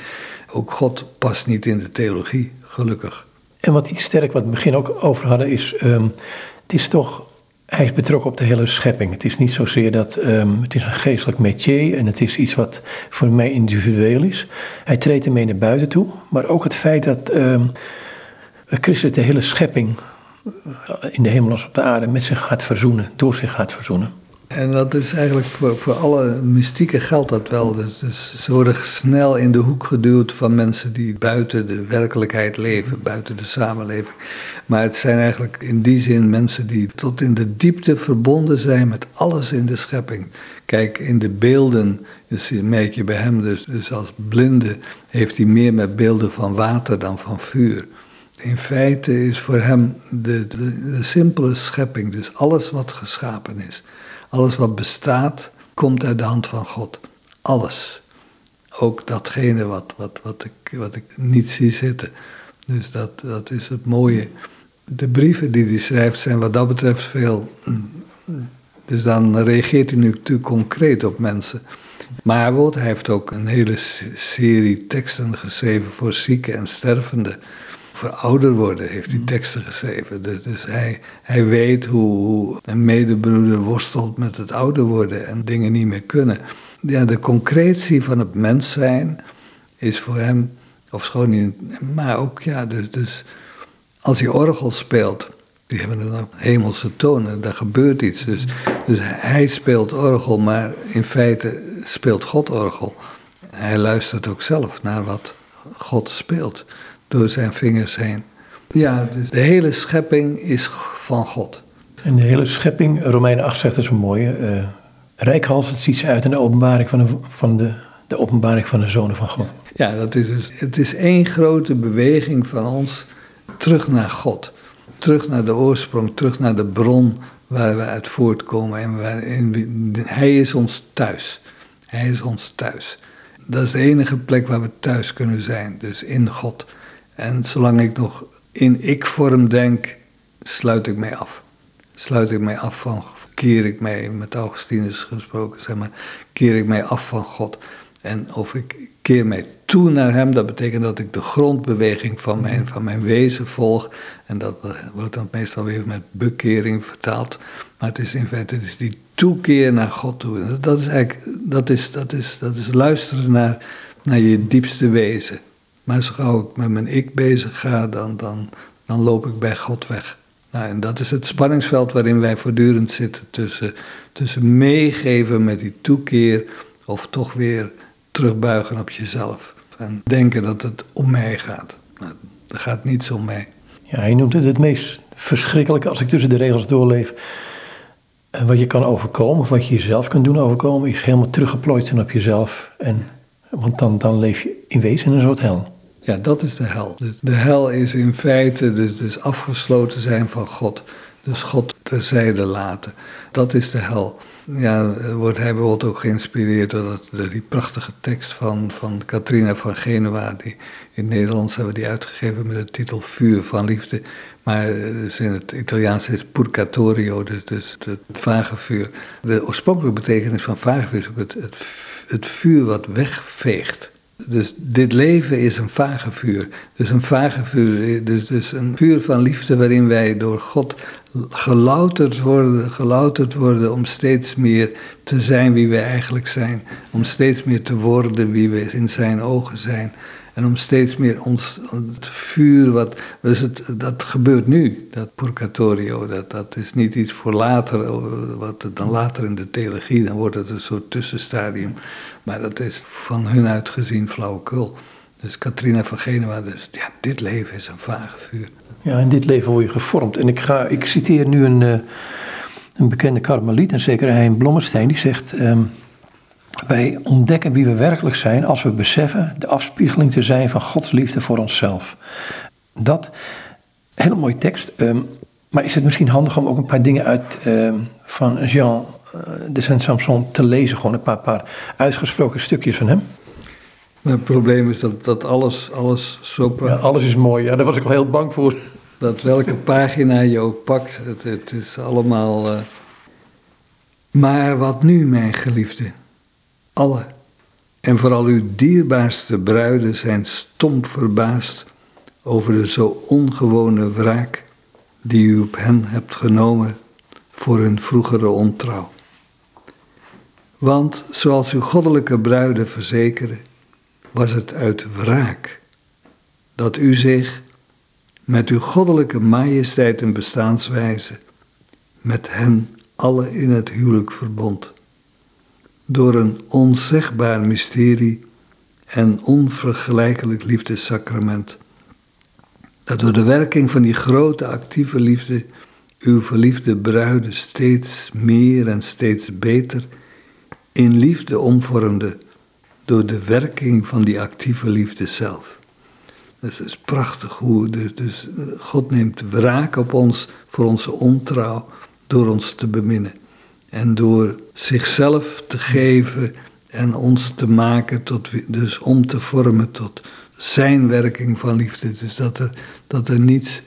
Ook God past niet in de theologie, gelukkig. En wat ik sterk, wat we begin ook over hadden, is: um, het is toch hij is betrokken op de hele schepping. Het is niet zozeer dat um, het is een geestelijk métier en het is iets wat voor mij individueel is. Hij treedt ermee naar buiten toe, maar ook het feit dat um, Christus de hele schepping eh, in de hemel als op de aarde met zich gaat verzoenen, door zich gaat verzoenen. En dat is eigenlijk voor, voor alle mystieken geldt dat wel. Dus, dus, ze worden snel in de hoek geduwd van mensen die buiten de werkelijkheid leven, buiten de samenleving. Maar het zijn eigenlijk in die zin mensen die tot in de diepte verbonden zijn met alles in de schepping. Kijk, in de beelden, dus merk je bij hem dus, dus als blinde, heeft hij meer met beelden van water dan van vuur. In feite is voor hem de, de, de simpele schepping, dus alles wat geschapen is alles wat bestaat, komt uit de hand van God. Alles. Ook datgene wat, wat, wat, ik, wat ik niet zie zitten. Dus dat, dat is het mooie. De brieven die hij schrijft zijn wat dat betreft veel. Dus dan reageert hij nu natuurlijk concreet op mensen. Maar hij heeft ook een hele serie teksten geschreven voor zieken en stervenden voor ouder worden heeft hij teksten geschreven. Dus, dus hij, hij weet hoe, hoe, een medebroeder worstelt met het ouder worden en dingen niet meer kunnen. Ja, de concretie van het mens zijn is voor hem, of schoon niet, maar ook ja, dus, dus als hij orgel speelt, die hebben dan hemelse tonen, daar gebeurt iets. Dus, dus hij speelt orgel, maar in feite speelt God orgel. Hij luistert ook zelf naar wat God speelt door zijn vingers heen. Ja, dus de hele schepping is van God. En de hele schepping, Romeinen 8 zegt dat zo mooi, uh, rijkhalsend ziet ze uit in de openbaring van de, van de, de openbaring van de zonen van God. Ja, dat is dus, het is één grote beweging van ons terug naar God. Terug naar de oorsprong, terug naar de bron waar we uit voortkomen. En waarin, hij is ons thuis. Hij is ons thuis. Dat is de enige plek waar we thuis kunnen zijn, dus in God. En zolang ik nog in ik-vorm denk, sluit ik mij af. Sluit ik mij af van, keer ik mij, met Augustinus gesproken, zeg maar, keer ik mij af van God. En of ik keer mij toe naar Hem, dat betekent dat ik de grondbeweging van mijn, van mijn wezen volg. En dat wordt dan meestal weer met bekering vertaald. Maar het is in feite dus die toekeer naar God toe. Dat is eigenlijk, dat is, dat is, dat is luisteren naar, naar je diepste wezen. Maar zo gauw ik met mijn ik bezig ga, dan, dan, dan loop ik bij God weg. Nou, en dat is het spanningsveld waarin wij voortdurend zitten tussen, tussen meegeven met die toekeer of toch weer terugbuigen op jezelf. En denken dat het om mij gaat. Nou, dat gaat niets om mij. Ja, hij noemt het het meest verschrikkelijke als ik tussen de regels doorleef. En wat je kan overkomen, of wat je jezelf kan doen overkomen, is helemaal teruggeplooid zijn op jezelf. En, want dan, dan leef je in wezen in een soort hel. Ja, dat is de hel. De hel is in feite dus, afgesloten zijn van God. Dus God terzijde laten. Dat is de hel. Ja, wordt hij bijvoorbeeld ook geïnspireerd door, die prachtige tekst van, van Katrina van Genua. Die, in het Nederlands hebben die uitgegeven met de titel Vuur van Liefde. Maar dus in het Italiaans is purgatorio, dus, dus het vage vuur. De oorspronkelijke betekenis van vage vuur is ook het, het, het vuur wat wegveegt. Dus dit leven is een vage vuur. Dus een vage vuur, dus, dus een vuur van liefde waarin wij door God gelouterd worden, gelouterd worden om steeds meer te zijn wie we eigenlijk zijn. Om steeds meer te worden wie we in zijn ogen zijn. En om steeds meer ons het vuur, wat, dus het, dat gebeurt nu, dat purgatorio, dat, dat is niet iets voor later, wat dan later in de theologie, dan wordt het een soort tussenstadium. Maar dat is van hun uitgezien flauwekul. Dus Katrina van Genua, dus ja, dit leven is een vage vuur. Ja, in dit leven word je gevormd. En ik, ga, ik citeer nu een, uh, een bekende karmeliet, en zeker Hein Blommestein, die zegt... Um, wij ontdekken wie we werkelijk zijn als we beseffen de afspiegeling te zijn van Gods liefde voor onszelf. Dat, hele mooie tekst. Um, maar is het misschien handig om ook een paar dingen uit um, van Jean uh, de Saint-Samson te lezen? Gewoon een paar, paar uitgesproken stukjes van hem. Maar het probleem is dat, dat alles, alles zo ja, alles is mooi, ja, daar was ik al heel bang voor. Dat welke pagina je ook pakt, het, het is allemaal. Uh... Maar wat nu, mijn geliefde? Alle en vooral uw dierbaarste bruiden zijn stom verbaasd over de zo ongewone wraak die u op hen hebt genomen voor hun vroegere ontrouw. Want zoals uw goddelijke bruiden verzekeren, was het uit wraak dat u zich met uw goddelijke majesteit en bestaanswijze met hen alle in het huwelijk verbond. Door een onzegbaar mysterie en onvergelijkelijk liefdessacrament. Dat door de werking van die grote actieve liefde uw verliefde bruiden steeds meer en steeds beter in liefde omvormde door de werking van die actieve liefde zelf. Dus het is prachtig hoe dus, dus God neemt wraak op ons voor onze ontrouw door ons te beminnen. En door zichzelf te geven en ons te maken tot, dus om te vormen tot zijn werking van liefde. Dus dat er, dat er niets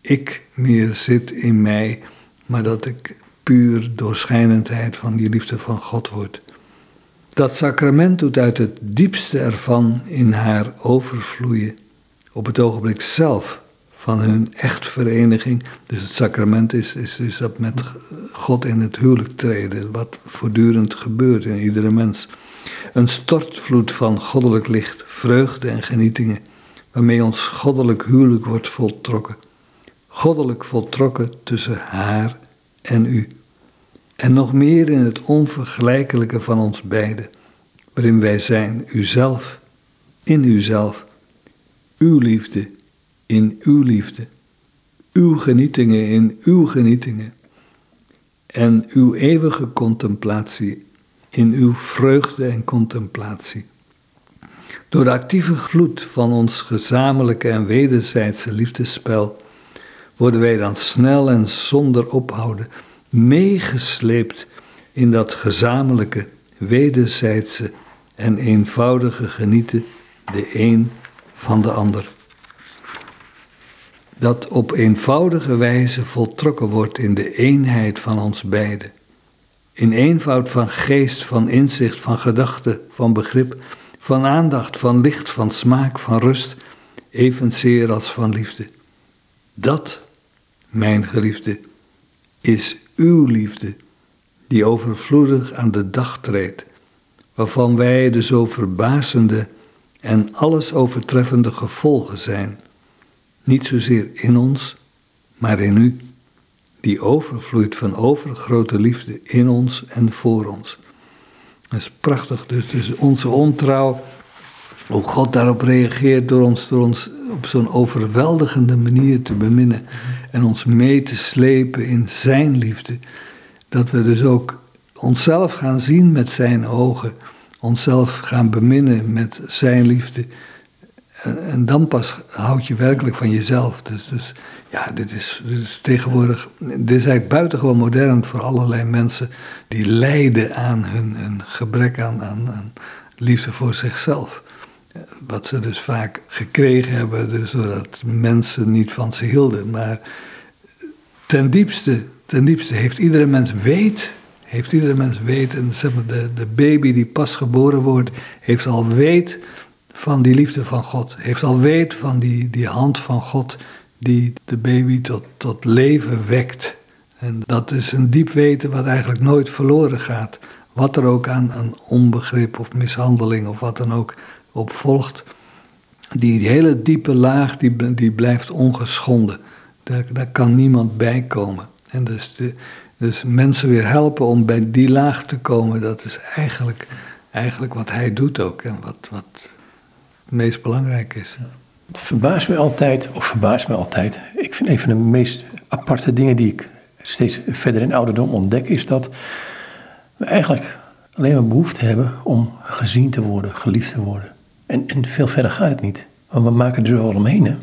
ik meer zit in mij, maar dat ik puur doorschijnendheid van die liefde van God word. Dat sacrament doet uit het diepste ervan in haar overvloeien op het ogenblik zelf van hun echtvereniging. Dus het sacrament is, is, is dat met God in het huwelijk treden, wat voortdurend gebeurt in iedere mens. Een stortvloed van goddelijk licht, vreugde en genietingen, waarmee ons goddelijk huwelijk wordt voltrokken. Goddelijk voltrokken tussen haar en u en nog meer in het onvergelijkelijke van ons beiden, waarin wij zijn uzelf, in uzelf, uw liefde, in uw liefde, uw genietingen in uw genietingen, en uw eeuwige contemplatie in uw vreugde en contemplatie. Door de actieve gloed van ons gezamenlijke en wederzijdse liefdespel worden wij dan snel en zonder ophouden meegesleept in dat gezamenlijke, wederzijdse en eenvoudige genieten de een van de ander. Dat op eenvoudige wijze voltrokken wordt in de eenheid van ons beiden. In eenvoud van geest, van inzicht, van gedachte, van begrip, van aandacht, van licht, van smaak, van rust, evenzeer als van liefde. Dat, mijn geliefde, is uw liefde, die overvloedig aan de dag treedt, waarvan wij de zo verbazende en alles overtreffende gevolgen zijn, niet zozeer in ons, maar in u, die overvloeit van overgrote liefde in ons en voor ons. Dat is prachtig, dus, dus onze ontrouw, hoe God daarop reageert door ons, door ons op zo'n overweldigende manier te beminnen en ons mee te slepen in Zijn liefde. Dat we dus ook onszelf gaan zien met Zijn ogen, onszelf gaan beminnen met Zijn liefde. En, dan pas houd je werkelijk van jezelf. Dus, dus ja, dit is, tegenwoordig, dit is eigenlijk buitengewoon modern voor allerlei mensen die lijden aan hun, hun gebrek aan, aan, aan liefde voor zichzelf. Wat ze dus vaak gekregen hebben, dus doordat mensen niet van ze hielden. Maar ten diepste, ten diepste heeft iedere mens weet, heeft iedere mens weet, en zeg maar de, de baby die pas geboren wordt, heeft al weet van die liefde van God. Heeft al weet van die, die hand van God die de baby tot, tot leven wekt. En dat is een diep weten wat eigenlijk nooit verloren gaat. Wat er ook aan, aan onbegrip of mishandeling of wat dan ook op volgt. Die hele diepe laag die, die blijft ongeschonden. Daar, daar kan niemand bij komen. En dus, de, dus mensen weer helpen om bij die laag te komen, dat is eigenlijk, eigenlijk wat hij doet ook. En wat, wat het meest belangrijk is. Het verbaast me altijd, of verbaast me altijd. Ik vind een van de meest aparte dingen die ik steeds verder in ouderdom ontdek, is dat we eigenlijk alleen maar behoefte hebben om gezien te worden, geliefd te worden. En, en veel verder gaat het niet. Want we maken er zo omheen. Hè?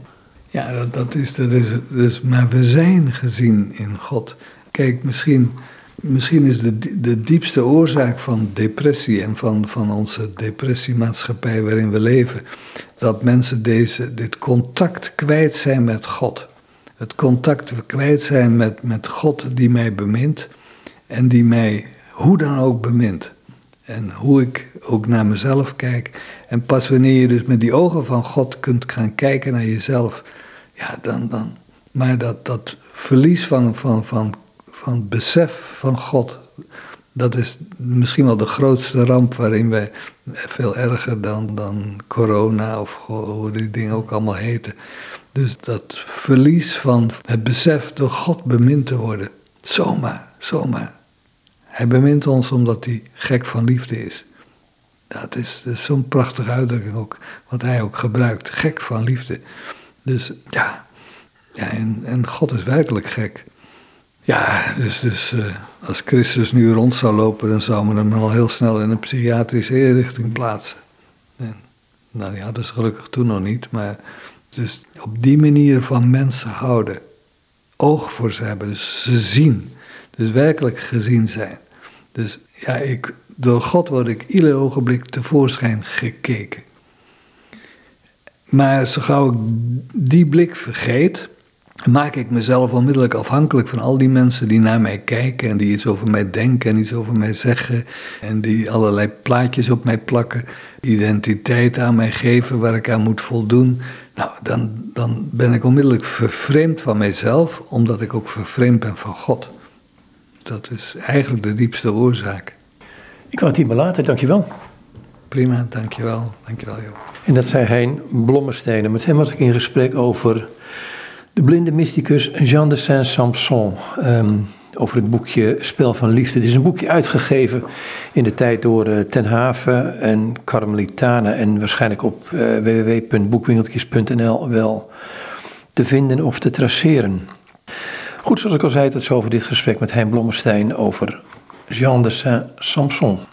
Ja, dat, dat, is, dat is, maar we zijn gezien in God. Kijk, misschien, misschien is de, de diepste oorzaak van depressie en van, van onze depressiemaatschappij waarin we leven, dat mensen deze, dit contact kwijt zijn met God. Het contact kwijt zijn met, met God die mij bemint en die mij hoe dan ook bemint. En hoe ik ook naar mezelf kijk. En pas wanneer je dus met die ogen van God kunt gaan kijken naar jezelf, ja, dan. dan maar dat, dat verlies van, van, van, van besef van God, dat is misschien wel de grootste ramp waarin wij veel erger dan, dan corona of hoe die dingen ook allemaal heten. Dus dat verlies van het besef door God bemind te worden. Zomaar, zomaar. Hij bemint ons omdat hij gek van liefde is. Dat is, is zo'n prachtige uitdrukking ook, wat hij ook gebruikt. Gek van liefde. Dus ja, ja en, en God is werkelijk gek. Ja, dus, dus uh, als Christus nu rond zou lopen, dan zou men hem al heel snel in een psychiatrische inrichting plaatsen. En, nou ja, dat is gelukkig toen nog niet, maar dus op die manier van mensen houden, oog voor ze hebben, dus ze zien, dus werkelijk gezien zijn. Dus ja, ik, door God word ik ieder ogenblik tevoorschijn gekeken. Maar zo gauw ik die blik vergeet, maak ik mezelf onmiddellijk afhankelijk van al die mensen die naar mij kijken en die iets over mij denken en iets over mij zeggen en die allerlei plaatjes op mij plakken, identiteit aan mij geven waar ik aan moet voldoen. Nou, dan, dan ben ik onmiddellijk vervreemd van mijzelf, omdat ik ook vervreemd ben van God. Dat is eigenlijk de diepste oorzaak. Ik wou het hierbij laten, dankjewel. Prima, dankjewel. Dankjewel, joh. En dat zei Hein Blommestein. Met hem was ik in gesprek over de blinde mysticus Jean de Saint-Samson. Ehm, over het boekje Spel van Liefde. Het is een boekje uitgegeven in de tijd door uh, Ten Haven en Carmelitanen. En waarschijnlijk op uh, www.boekwinkeltjes.nl wel te vinden of te traceren. Goed, zoals ik al zei, tot zover dit gesprek met Hein Blommestein over Jean de Saint-Samson.